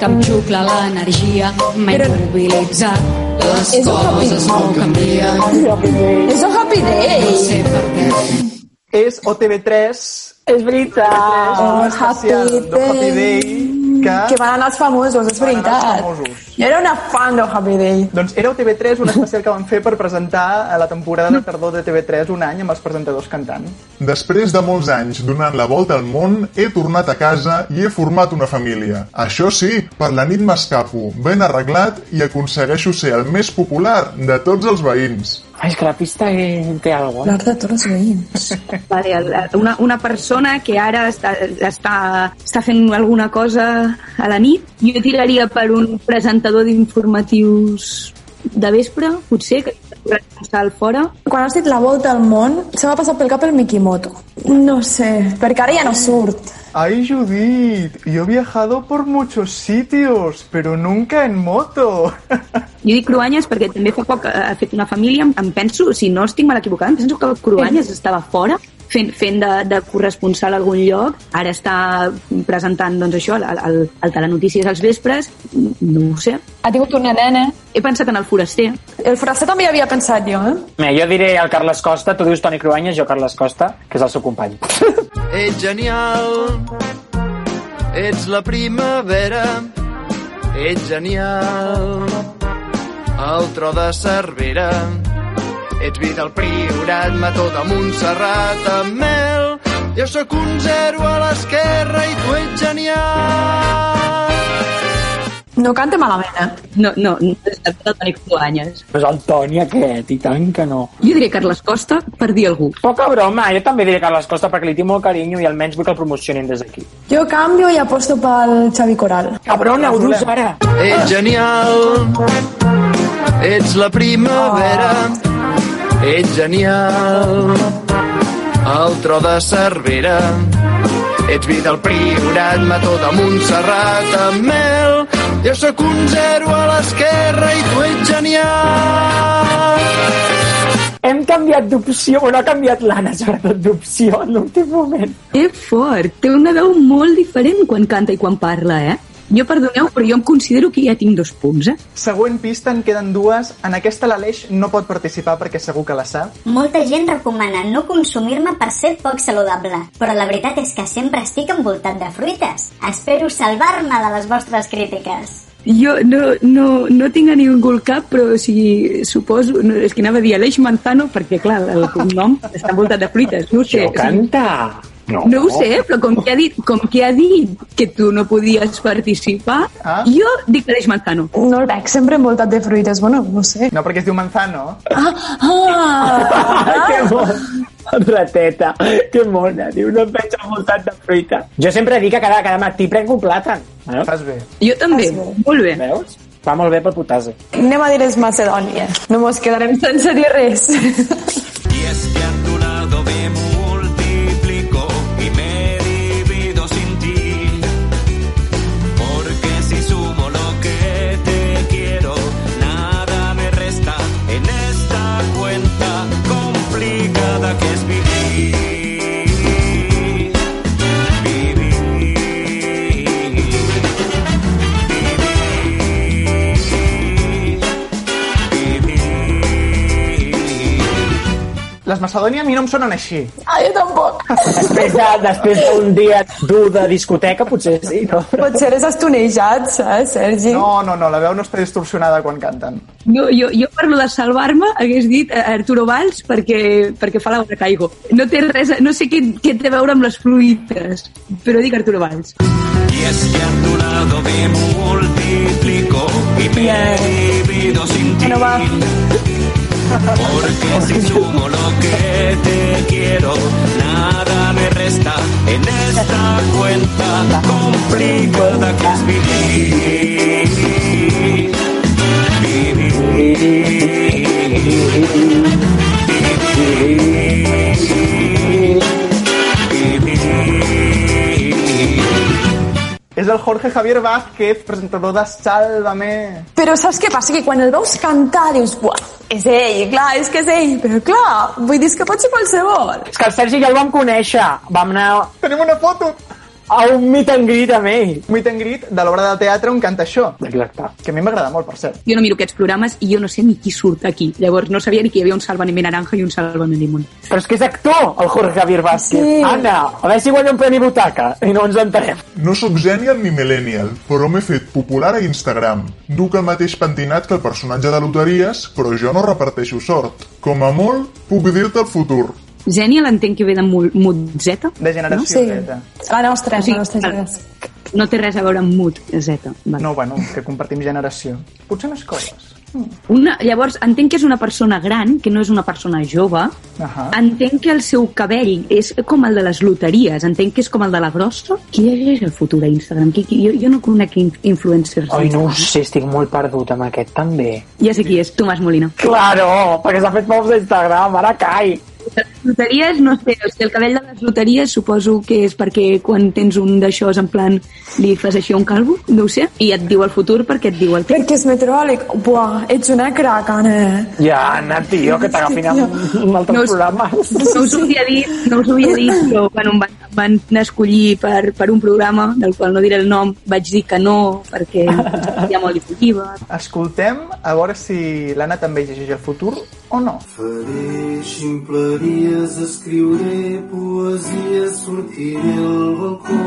que em xucla l'energia, m'ha Però- immobilitzat. Les És un coses no canvien, És un happy no day! sé per què. És OTV3, És veritat! un Oh, Happy Day que... Que van anar els famosos, és veritat. famosos. Jo era una fan del Happy Day. Doncs era OTV3 un especial que van fer per presentar a la temporada de tardor de TV3 un any amb els presentadors cantant. Després de molts anys donant la volta al món, he tornat a casa i he format una família. Això sí, per la nit m'escapo, ben arreglat i aconsegueixo ser el més popular de tots els veïns. Ai, és que la pista eh, té alguna cosa. L'art de tots els veïns. Vale, una, una persona que ara està, està, està fent alguna cosa a la nit, jo tiraria per un presentador d'informatius de vespre, potser, que està al fora. Quan has dit la volta al món, se m'ha passat pel cap el Mikimoto. No sé, perquè ara ja no surt. Ay, Judith, yo he viajado por muchos sitios, pero nunca en moto. Jo dic Cruanyes perquè també fa poc ha fet una família, em- em penso, si no estic mal equivocada, em penso que Cruanyes estava fora fent, fent de, de corresponsal a algun lloc, ara està presentant doncs això, el, el, el Telenotícies als vespres, no ho sé. Ha tingut una nena. He pensat en el foraster. El foraster també hi havia pensat jo, eh? Mira, jo diré el Carles Costa, tu dius Toni Cruanyes, jo Carles Costa, que és el seu company. Ets genial, ets la primavera, ets genial, el tro de Cervera, ets vi del Priorat, mató de Montserrat amb mel, jo sóc un zero a l'esquerra i tu ets genial. No canta malament, eh? No, no, no és el Toni Cruanyes. Però és el Toni aquest, i tant que no. Jo diré Carles Costa per dir algú. Poca broma, jo també diré Carles Costa perquè li tinc molt carinyo i almenys vull que el promocionin des d'aquí. Jo canvio i aposto pel Xavi Coral. Cabrona, ho dius ara? Ets genial, ets la primavera, ets genial, el tro de Cervera, Ets vi del Priorat, mató de Montserrat amb mel. Jo sóc un zero a l'esquerra i tu ets genial. Hem canviat d'opció, bueno, ha canviat l'Anna, sobretot d'opció en l'últim moment. Que fort! Té una veu molt diferent quan canta i quan parla, eh? Jo, perdoneu, però jo em considero que ja tinc dos punts, eh? Següent pista, en queden dues. En aquesta l'Aleix no pot participar perquè segur que la sap. Molta gent recomana no consumir-me per ser poc saludable, però la veritat és que sempre estic envoltat de fruites. Espero salvar-me de les vostres crítiques. Jo no, no, no tinc a ningú al cap, però o sigui, suposo... No, és que anava a dir Aleix Manzano, perquè, clar, el cognom està envoltat de fruites. No sé. Jo canta! No. No ho sé, però com que ha dit, com que, ha dit que tu no podies participar, Ah. jo dic Aleix Manzano. No el veig sempre envoltat de fruites, bueno, no sé. No, perquè es diu Manzano. Ah, ah, que mona. Rateta, que mona, diu, no em veig envoltat de fruita. Jo sempre dic que cada, cada matí prenc un plàtan. Veus? Fas bé. Jo també, molt bé. Veus? Va molt bé pel potase. Anem a dir és Macedònia. No mos quedarem sense dir res. Macedònia a mi no em sonen així. Ah, jo tampoc. Després de- després d'un dia dur de discoteca, potser sí, no? Potser és estonejat, saps, Sergi? No, no, no, la veu no està distorsionada quan canten. Jo, jo, jo per lo de salvar-me hagués dit eh, Arturo Valls perquè, perquè fa l'hora caigo. No té res, no sé què, què té a veure amb les fruites, però dic Arturo Valls. Y es que a tu lado me multiplico y me divido sin ti. Porque si sumo lo que te quiero, nada me resta en esta cuenta complicada que es vivir. És el Jorge Javier Vázquez, presentador de Sálvame. Però saps què passa? Que quan el veus cantar dius, buah, és ell, clar, és que és ell. Però clar, vull dir que pot ser qualsevol. És que el Sergi ja el vam conèixer. Vam anar Tenim una foto! A un meet and greet amb ell. Meet and greet de l'obra de teatre on canta això. Exacte. Que a mi m'agrada molt, per cert. Jo no miro aquests programes i jo no sé ni qui surt aquí. Llavors no sabia ni que hi havia un Sálvame Naranja i un Sálvame Limón. Però és que és actor, el Jorge Javier Vázquez. Sí. Anna, a veure si guanya un premi butaca i no ens entenem. No sóc genial ni millennial, però m'he fet popular a Instagram. Duc el mateix pentinat que el personatge de loteries, però jo no reparteixo sort. Com a molt, puc dir-te el futur. Genial entenc que ve de Mutzeta. De generació Sí. Z. La nostra, O sigui, la nostra generació. No té res a veure amb Mut, Z. Vale. No, bueno, que compartim generació. Potser més coses. Una, llavors, entenc que és una persona gran, que no és una persona jove. Ahà. Entenc que el seu cabell és com el de les loteries. Entenc que és com el de la grossa. Qui és el futur a Instagram? Qui, qui, jo, jo no conec in- influencers. Ai, no ho sé, estic molt perdut amb aquest també. Ja sé qui és, Tomàs Molina. Claro, perquè s'ha fet pocs d'Instagram, ara cai. Les loteries, no sé, o sigui, el cabell de les loteries suposo que és perquè quan tens un d'això en plan li fas així un calvo, no ho sé, i et diu el futur perquè et diu el temps. Perquè és meteoròleg. Buah, ets una crac, Anna. Ja, Anna, tio, que t'agafin amb, amb altres No us- programes. No us ho havia dit, no us ho havia dit, però quan em van, em van anar a escollir per, per un programa, del qual no diré el nom, vaig dir que no, perquè hi ha molt difusiva. Escoltem a veure si l'Anna també llegeix el futur o no. Faré ximpleries, escriuré poesia, sortiré al balcó.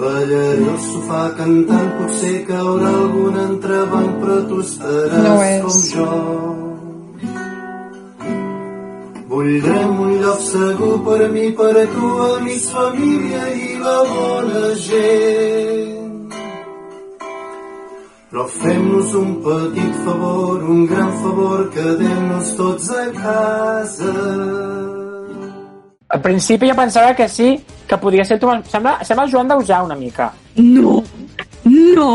Ballaré al sofà cantant, potser caurà algun entrebanc, però tu estaràs No és. com jo. Voldrem un lloc segur per mi, per a tu, amics, família i la bona gent. Però fem-nos un petit favor, un gran favor, quedem-nos tots a casa. Al principi jo pensava que sí, que podia ser Tomàs... Sembla, sembla el Joan Dausà una mica. No, no,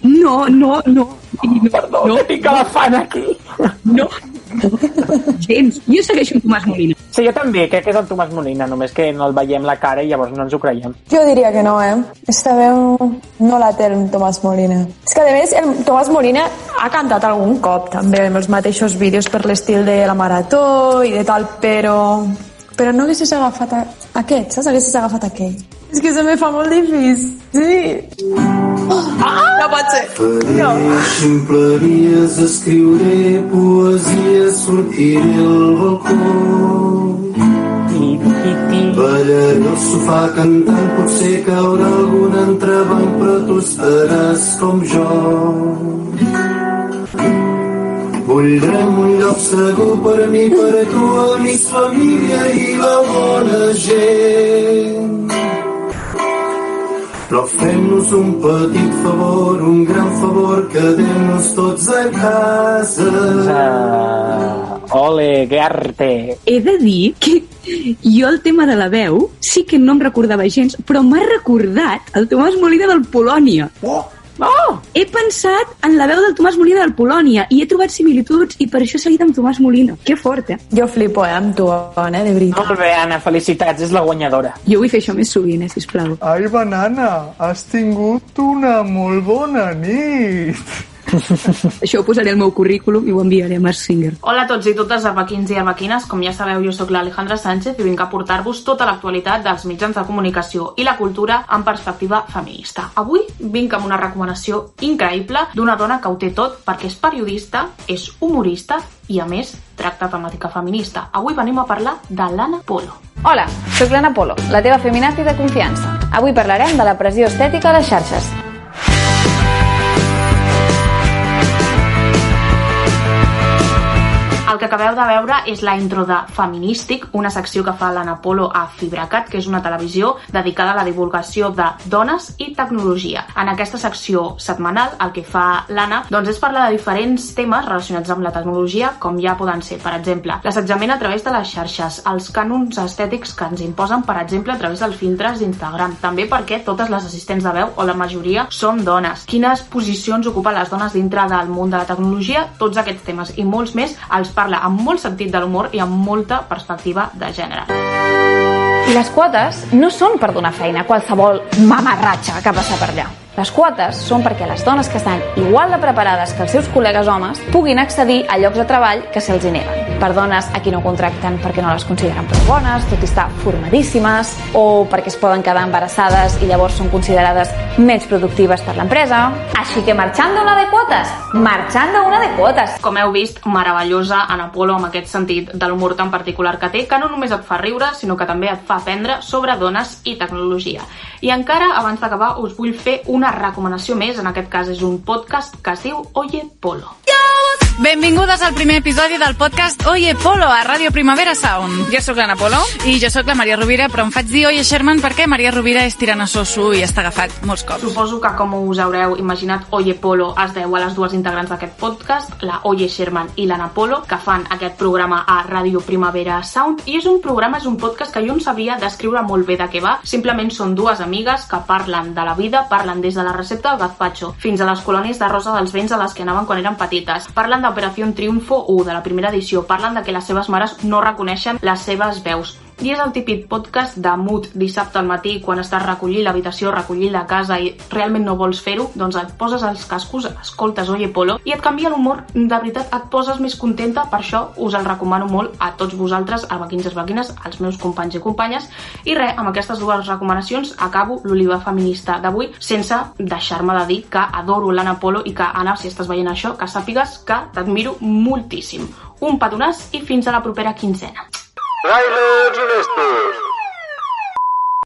no, no, no. no Perdó, no, que tinc la fan aquí. no, gens. Jo segueixo amb Tomàs Molina. Sí, jo també, crec que és el Tomàs Molina, només que no el veiem la cara i llavors no ens ho creiem. Jo diria que no, eh? Esta veu no la té el Tomàs Molina. És que, a més, el Tomàs Molina ha cantat algun cop, també, amb els mateixos vídeos per l'estil de la Marató i de tal, però... Però no haguessis agafat a... aquest, saps? Haguessis agafat aquell. És que se me fa molt difícil. Sí. Ah! No pot ser. No. Faré ximpleries, escriuré poesia, sortiré al balcó. Ballaré al sofà cantant, potser caurà algun entrebanc, però tu estaràs com jo. Voldrem un lloc segur per a mi, per a tu, amics, família i la bona gent. Però fem-nos un petit favor, un gran favor, quedem-nos tots a casa. Uh, ole, Gerte. He de dir que jo el tema de la veu sí que no em recordava gens, però m'ha recordat el Tomàs Molina del Polònia. Oh! Oh! He pensat en la veu del Tomàs Molina del Polònia i he trobat similituds i per això he seguit amb Tomàs Molina. Que fort, eh? Jo flipo, eh, amb tu, Anna, de veritat. Molt bé, Anna, felicitats, és la guanyadora. Jo vull fer això més sovint, eh, sisplau. Ai, banana, has tingut una molt bona nit. Això ho posaré al meu currículum i ho enviaré a Mars Singer. Hola a tots i totes, arlequins i arlequines. Com ja sabeu, jo sóc l'Alejandra Sánchez i vinc a portar-vos tota l'actualitat dels mitjans de comunicació i la cultura en perspectiva feminista. Avui vinc amb una recomanació increïble d'una dona que ho té tot perquè és periodista, és humorista i, a més, tracta temàtica feminista. Avui venim a parlar de l'Anna Polo. Hola, sóc l'Anna Polo, la teva feminazi de confiança. Avui parlarem de la pressió estètica a les xarxes. El que acabeu de veure és la intro de Feminístic, una secció que fa l'Anna Polo a Fibracat, que és una televisió dedicada a la divulgació de dones i tecnologia. En aquesta secció setmanal el que fa l'Anna doncs, és parlar de diferents temes relacionats amb la tecnologia, com ja poden ser, per exemple, l'assetjament a través de les xarxes, els cànons estètics que ens imposen, per exemple, a través dels filtres d'Instagram, també perquè totes les assistents de veu, o la majoria, són dones. Quines posicions ocupen les dones dintre del món de la tecnologia? Tots aquests temes i molts més els parla amb molt sentit de l'humor i amb molta perspectiva de gènere. Les quotes no són per donar feina a qualsevol mamarratxa que passa per allà. Les quotes són perquè les dones que estan igual de preparades que els seus col·legues homes puguin accedir a llocs de treball que se'ls neguen. Per dones a qui no contracten perquè no les consideren prou bones, tot i estar formadíssimes, o perquè es poden quedar embarassades i llavors són considerades menys productives per l'empresa. Així que marxant una de quotes, marxant una de quotes. Com heu vist, meravellosa Anna Polo amb aquest sentit de l'humor tan particular que té, que no només et fa riure, sinó que també et fa aprendre sobre dones i tecnologia. I encara, abans d'acabar, us vull fer una recomanació més, en aquest cas és un podcast que es diu Oye Polo. Benvingudes al primer episodi del podcast Oye Polo a Ràdio Primavera Sound. Jo sóc l'Anna Polo. I jo sóc la Maria Rovira, però em faig dir Oye Sherman perquè Maria Rovira és tirant a sosso i està agafat molts cops. Suposo que, com us haureu imaginat, Oye Polo es deu a les dues integrants d'aquest podcast, la Oye Sherman i l'Anna Polo, que fan aquest programa a Ràdio Primavera Sound. I és un programa, és un podcast que jo no sabia descriure molt bé de què va. Simplement són dues amigues que parlen de la vida, parlen des de la recepta del gazpacho fins a les colònies de rosa dels vents a les que anaven quan eren petites. Parlen d'Operació Triunfo 1 de la primera edició. Parlen de que les seves mares no reconeixen les seves veus. I és el típic podcast de mood dissabte al matí quan estàs recollint l'habitació, recollint la casa i realment no vols fer-ho, doncs et poses els cascos, escoltes Oye Polo i et canvia l'humor, de veritat et poses més contenta, per això us el recomano molt a tots vosaltres, albaquins i albaquines, als meus companys i companyes. I res, amb aquestes dues recomanacions acabo l'oliva feminista d'avui sense deixar-me de dir que adoro l'Anna Polo i que, Anna, si estàs veient això, que sàpigues que t'admiro moltíssim. Un petonàs i fins a la propera quinzena. Trailers honestos.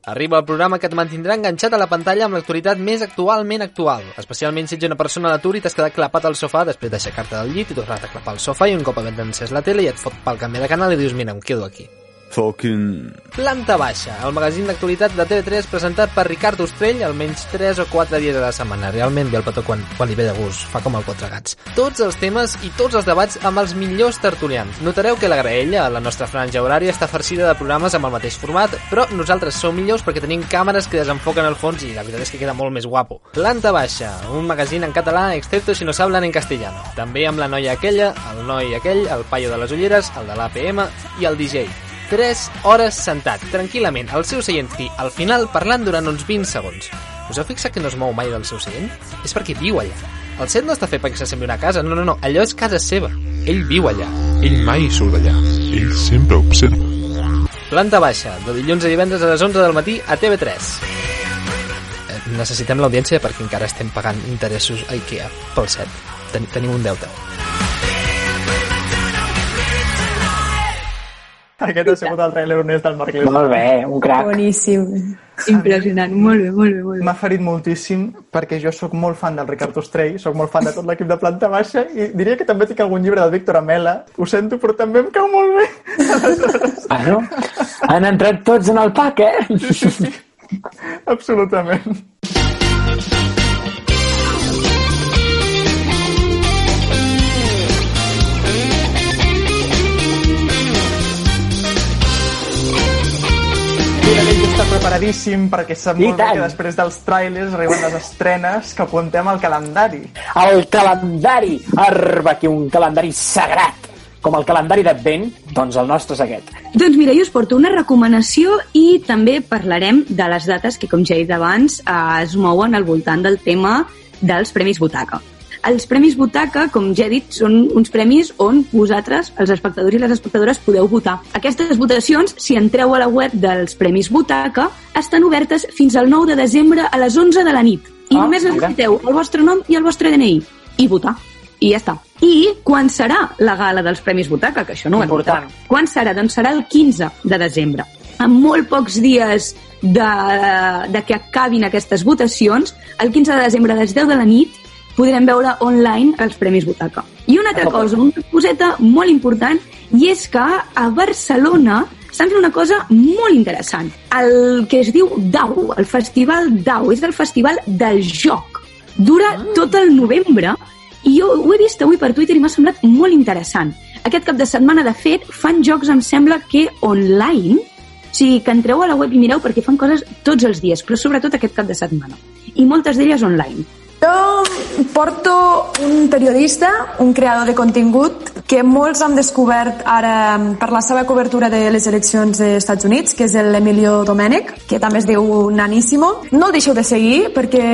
Arriba el programa que et mantindrà enganxat a la pantalla amb l'actualitat més actualment actual, especialment si ets una persona a l'atur i t'has quedat clapat al sofà després d'aixecar-te del llit i tornar a clapar al sofà i un cop havent encès la tele i et fot pel canvi de canal i dius, mira, em quedo aquí. Fucking... Planta Baixa, el magazín d'actualitat de TV3 presentat per Ricard Ostrell almenys 3 o 4 dies a la setmana. Realment ve el petó quan, quan li ve de gust, fa com el quatre gats. Tots els temes i tots els debats amb els millors tertulians. Notareu que la graella, la nostra franja horària, està farcida de programes amb el mateix format, però nosaltres som millors perquè tenim càmeres que desenfoquen el fons i la veritat és que queda molt més guapo. Planta Baixa, un magazín en català, excepto si no s'hablen en castellano. També amb la noia aquella, el noi aquell, el paio de les ulleres, el de l'APM i el DJ. 3 hores sentat, tranquil·lament, al seu seient i al final parlant durant uns 20 segons. Us heu fixat que no es mou mai del seu seient? És perquè viu allà. El set no està fet perquè s'assembli una casa, no, no, no, allò és casa seva. Ell viu allà. Ell mai surt d'allà. Ell sempre observa. Planta baixa, de dilluns a divendres a les 11 del matí a TV3. Eh, Necessitem l'audiència perquè encara estem pagant interessos a IKEA pel set. Ten tenim un deute. Aquest ha sigut el trailer honest del Marc Lezama. Molt bé, un crac. Boníssim. Impressionant, molt bé, molt bé, molt bé. M'ha ferit moltíssim perquè jo sóc molt fan del Ricard Ostrell, sóc molt fan de tot l'equip de planta baixa i diria que també tinc algun llibre del Víctor Amela. Ho sento, però també em cau molt bé. Bueno, han entrat tots en el pack, eh? Sí, sí, sí. Absolutament. Preparadíssim perquè sap I molt bé tant. que després dels trailers arriben les estrenes que apuntem al calendari. El calendari! Arba, aquí un calendari sagrat! Com el calendari d'Advent, doncs el nostre és aquest. Doncs mira, jo us porto una recomanació i també parlarem de les dates que, com ja he dit abans, eh, es mouen al voltant del tema dels Premis Butaca. Els Premis Butaca, com ja he dit, són uns premis on vosaltres, els espectadors i les espectadores, podeu votar. Aquestes votacions, si entreu a la web dels Premis Butaca, estan obertes fins al 9 de desembre a les 11 de la nit. I Ah, només necessiteu el vostre nom i el vostre DNI. I votar. I ja està. I quan serà la gala dels Premis Butaca? Que això no ho Important. votat. Quan serà? Doncs serà el 15 de desembre. En molt pocs dies de, de que acabin aquestes votacions, el 15 de desembre a les 10 de la nit podrem veure online els Premis Butaca. I una altra cosa, una coseta molt important, i és que a Barcelona estan fent una cosa molt interessant. El que es diu DAU, el Festival DAU, és el Festival del Joc. Dura tot el novembre i jo ho he vist avui per Twitter i m'ha semblat molt interessant. Aquest cap de setmana, de fet, fan jocs, em sembla que online, o sigui, que entreu a la web i mireu perquè fan coses tots els dies, però sobretot aquest cap de setmana. I moltes d'elles online. Jo porto un periodista, un creador de contingut, que molts han descobert ara per la seva cobertura de les eleccions dels Estats Units, que és l'Emilio Domènech, que també es diu Naníssimo. No el deixeu de seguir perquè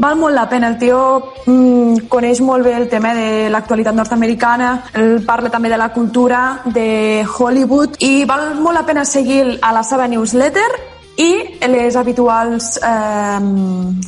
val molt la pena. El tio mm, coneix molt bé el tema de l'actualitat nord-americana, el parla també de la cultura, de Hollywood, i val molt la pena seguir a la seva newsletter i les habituals eh,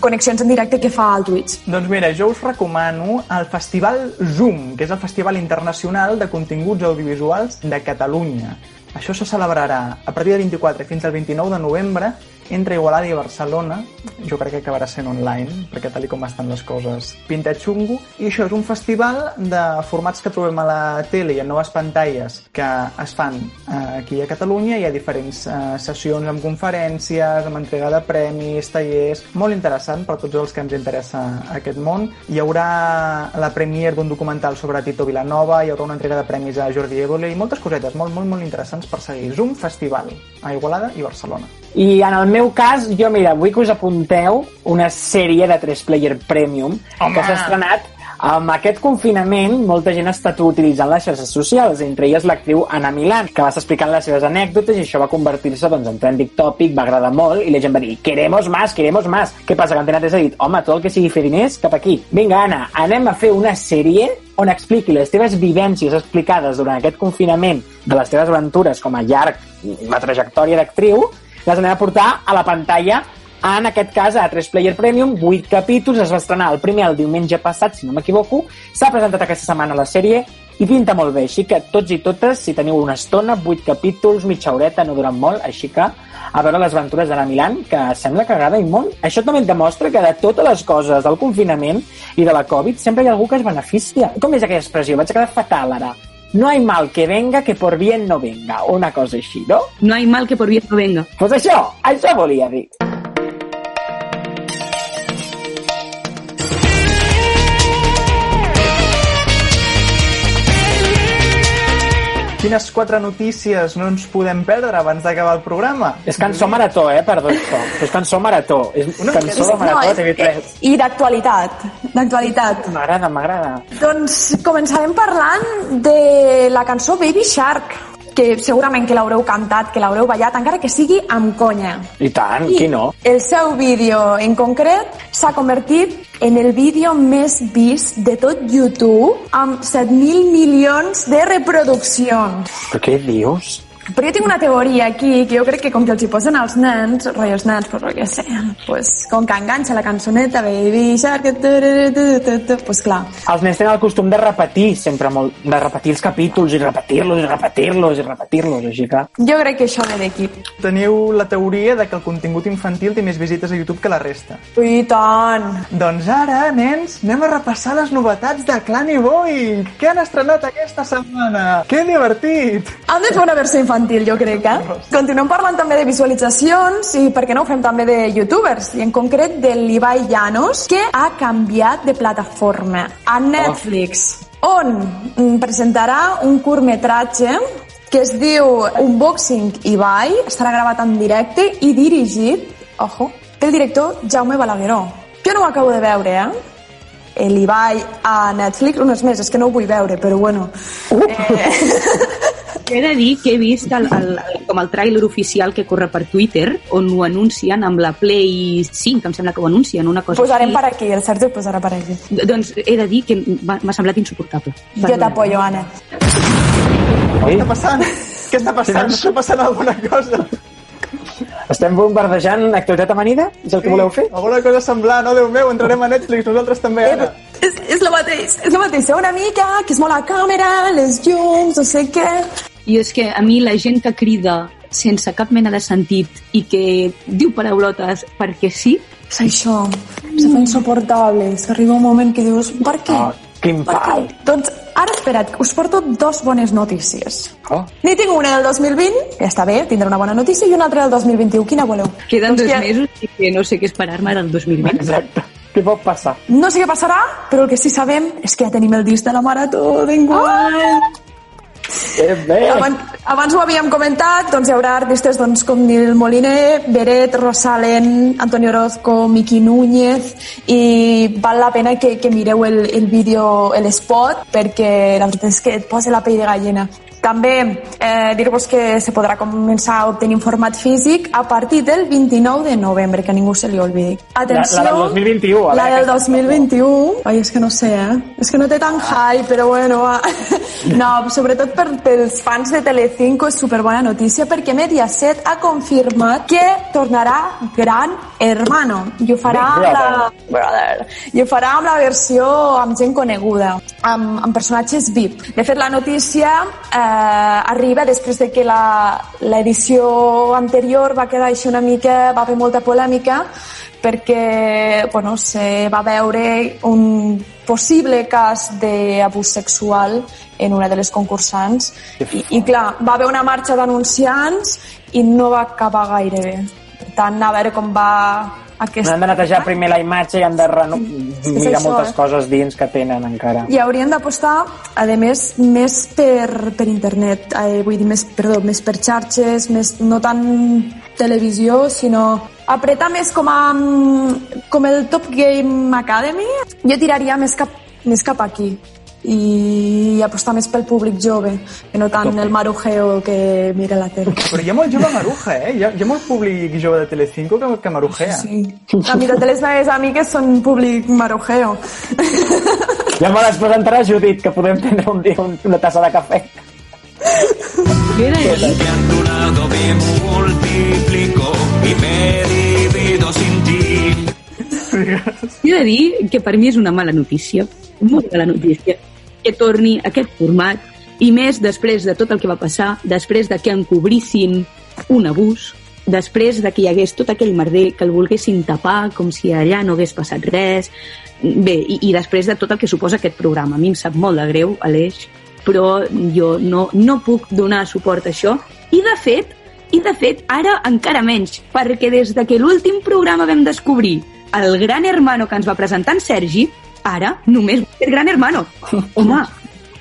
connexions en directe que fa al Twitch. Doncs mira, jo us recomano el Festival Zoom, que és el Festival Internacional de Continguts Audiovisuals de Catalunya. Això se celebrarà a partir del 24 fins al 29 de novembre entre Igualada i Barcelona. Jo crec que acabarà sent online, perquè tal com estan les coses pinta xungo. I això és un festival de formats que trobem a la tele i en noves pantalles que es fan eh, aquí a Catalunya. Hi ha diferents eh, sessions amb conferències, amb entrega de premis, tallers... Molt interessant per tots els que ens interessa aquest món. Hi haurà la premiere d'un documental sobre Tito Vilanova, hi haurà una entrega de premis a Jordi Évole i moltes cosetes molt, molt, molt interessants per seguir. Zoom Festival a Igualada i Barcelona. I en el meu cas, jo mira, vull que us apunteu una sèrie de 3 Player Premium Home! que s'ha estrenat amb aquest confinament, molta gent ha estat utilitzant les xarxes socials, entre elles l'actriu Anna Milan, que va estar explicant les seves anècdotes i això va convertir-se doncs, en trending topic, va agradar molt i la gent va dir, queremos más, queremos más. Què passa? Que Antena 3 ha dit, home, tot el que sigui fer diners, cap aquí. Vinga, Anna, anem a fer una sèrie on expliqui les teves vivències explicades durant aquest confinament de les teves aventures com a llarg, la trajectòria d'actriu, les anem a portar a la pantalla en aquest cas a 3 Player Premium, 8 capítols, es va estrenar el primer el diumenge passat, si no m'equivoco, s'ha presentat aquesta setmana la sèrie i pinta molt bé, així que tots i totes, si teniu una estona, 8 capítols, mitja horeta, no duren molt, així que a veure les aventures d'Anna Milan, que sembla que agrada i molt. Això també et demostra que de totes les coses del confinament i de la Covid sempre hi ha algú que es beneficia. Com és aquella expressió? Vaig quedar fatal ara. No hay mal que venga que por bien no venga, o una cosa així, no? No hay mal que por bien no venga. Pues això, això volia dir. Quines quatre notícies no ens podem perdre abans d'acabar el programa? És cançó marató, eh, perdó, això. És cançó marató. És Una cançó de marató de TV3. I d'actualitat, d'actualitat. M'agrada, m'agrada. Doncs començarem parlant de la cançó Baby Shark, que segurament que l'haureu cantat, que l'haureu ballat, encara que sigui amb conya. I tant, I qui no? El seu vídeo en concret s'ha convertit en el vídeo més vist de tot YouTube amb 7.000 milions de reproduccions. Però què dius? Però jo tinc una teoria aquí, que jo crec que com que els hi posen als nens, rotllo els nens, pues, què sé, pues, com que enganxa la cançoneta, Baby Shark, tu, tu, tu, tu, tu, pues clar. Els nens tenen el costum de repetir sempre molt, de repetir els capítols i repetir-los i repetir-los i repetir-los, així que... Jo crec que això ve d'aquí. Teniu la teoria de que el contingut infantil té més visites a YouTube que la resta. I tant! Doncs ara, nens, anem a repassar les novetats de Clan i Boy. Què han estrenat aquesta setmana? Que divertit! Han de fer una versió infantil, jo crec, eh? Continuem parlant també de visualitzacions i per què no ho fem també de youtubers, i en concret de l'Ibai Llanos, que ha canviat de plataforma a Netflix, on mm, presentarà un curtmetratge que es diu Unboxing Ibai, estarà gravat en directe i dirigit, ojo, pel director Jaume Balagueró. Jo no ho acabo de veure, eh? l'Ibai a Netflix, unes més, és que no ho vull veure, però bueno. Jo he de dir que he vist el, el, el, com el tràiler oficial que corre per Twitter, on ho anuncien amb la Play 5, em sembla que ho anuncien, una cosa Posarem així. per aquí, el Sergi ho posarà per aquí. Doncs he de dir que m'ha semblat insuportable. Jo t'apoyo, Anna. Què està passant? Què està passant? Està passant alguna cosa? Estem bombardejant actualitat amanida? És el que voleu fer? Alguna cosa semblant, no, Déu meu, entrarem a Netflix, nosaltres també ara. És, és el mateix, és el mateix. Una mica, que es molt la càmera, les llums, no sé què... I és que a mi la gent que crida sense cap mena de sentit i que diu paraulotes perquè sí... És això, se fa insuportable. És que arriba un moment que dius, per què? Quin Per què? Doncs ara espera't, us porto dos bones notícies. Oh. N'hi tinc una del 2020, que està bé, tindré una bona notícia, i una altra del 2021. Quina voleu? Queden Doncs dos que- mesos i que no sé què esperar-me del 2020. Exacte. Què pot passar? No sé què passarà, però el que sí sabem és que ja tenim el disc de la marató d'enguany. Eh, bé. Abans, abans ho havíem comentat, doncs hi haurà artistes doncs, com Nil Moliner, Beret, Rosalen, Antonio Orozco, Miki Núñez, i val la pena que, que mireu el, el vídeo, l'spot, perquè la veritat és que et posa la pell de gallina. També eh, dir-vos que se podrà començar a obtenir en format físic a partir del 29 de novembre, que a ningú se li oblidi. Atenció, La- la del 2021, a La del aquesta- 2021. Ai, és que no sé, eh? És que no té tant hype, però bueno, va. No, sobretot per, pels fans de Telecinco és superbona notícia perquè Mediaset ha confirmat que tornarà Gran Hermano i ho farà Big la, brother, i ho farà amb la versió amb gent coneguda, amb, amb personatges VIP. De fet, la notícia eh, arriba després de que la- l'edició anterior va quedar així una mica, va haver molta polèmica perquè bueno, se va veure un possible cas d'abús sexual en una de les concursants i, i clar, va haver una marxa d'anunciants i no va acabar gaire bé. Per tant, a veure com va aquest... Han de netejar primer la imatge i han de reno... mirar això, moltes eh? coses dins que tenen encara. I haurien d'apostar, a més, més per, per internet, eh, vull dir, més, perdó, més per xarxes, més, no tant televisió, sinó apretar més com, a, com el Top Game Academy. Jo tiraria més cap, més cap aquí i apostar més pel públic jove, que no tant el marujeo que mira la tele. Però hi ha molt jove maruja, eh? Hi ha, hi ha molt públic jove de Telecinco que, que marujea. Sí. La meitat de les meves amigues són públic marujeo. Ja me les presentarà Judit, que podem prendre un dia un, una tassa de cafè. Que a tu lado me multiplico y me divido sin ti. He de dir que per mi és una mala notícia, molt mala notícia, que torni aquest format i més després de tot el que va passar, després de que encobrissin un abús, després de que hi hagués tot aquell merder que el volguessin tapar com si allà no hagués passat res, bé, i, i després de tot el que suposa aquest programa. A mi em sap molt de greu, Aleix, però jo no, no puc donar suport a això. I de fet, i de fet, ara encara menys, perquè des de que l'últim programa vam descobrir el gran hermano que ens va presentar en Sergi, ara només el gran hermano. Home,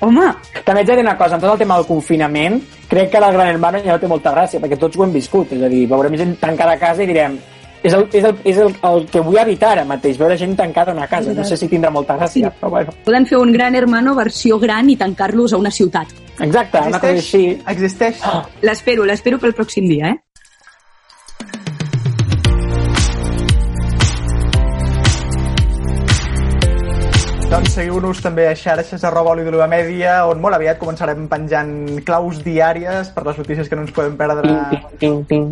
home. També ets de dir una cosa, amb tot el tema del confinament, crec que la Gran Hermano ja no té molta gràcia, perquè tots ho hem viscut, és a dir, veurem gent tancada a casa i direm és el, és el, és el, el que vull evitar ara mateix, veure gent tancada a una casa. No sé si tindrà molta gràcia, però bueno. Poden fer un gran hermano versió gran i tancar-los a una ciutat. Exacte, una cosa així. Existeix. L'espero, l'espero pel pròxim dia, eh? Doncs seguiu-nos també a xarxes arroba oli d'oliva mèdia, on molt aviat començarem penjant claus diàries per les notícies que no ens podem perdre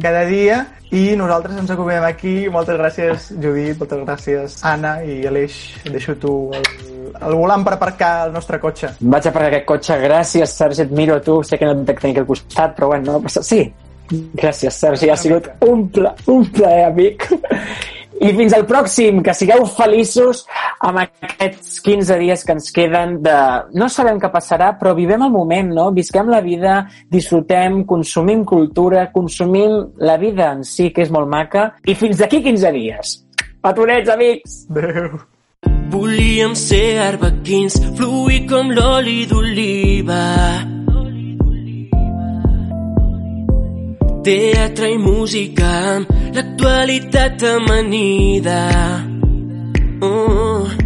cada dia. I nosaltres ens acomiadem aquí. Moltes gràcies, Judit, moltes gràcies, Anna i Aleix. Deixo tu el, el volant per aparcar el nostre cotxe. Vaig aparcar aquest cotxe, gràcies, Sergi, et miro a tu, sé que no et tenir aquí al costat, però bueno, no passa... Sí, gràcies, Sergi, ha sigut un, pla, un plaer, amic. I fins al pròxim, que sigueu feliços amb aquests 15 dies que ens queden de... No sabem què passarà, però vivem el moment, no? Visquem la vida, disfrutem, consumim cultura, consumim la vida en si, que és molt maca, i fins d'aquí 15 dies. Petonets, amics! Adéu! Volíem ser arbequins, fluir com l'oli d'oliva. Teatre i música l'actualitat amanida. Oh.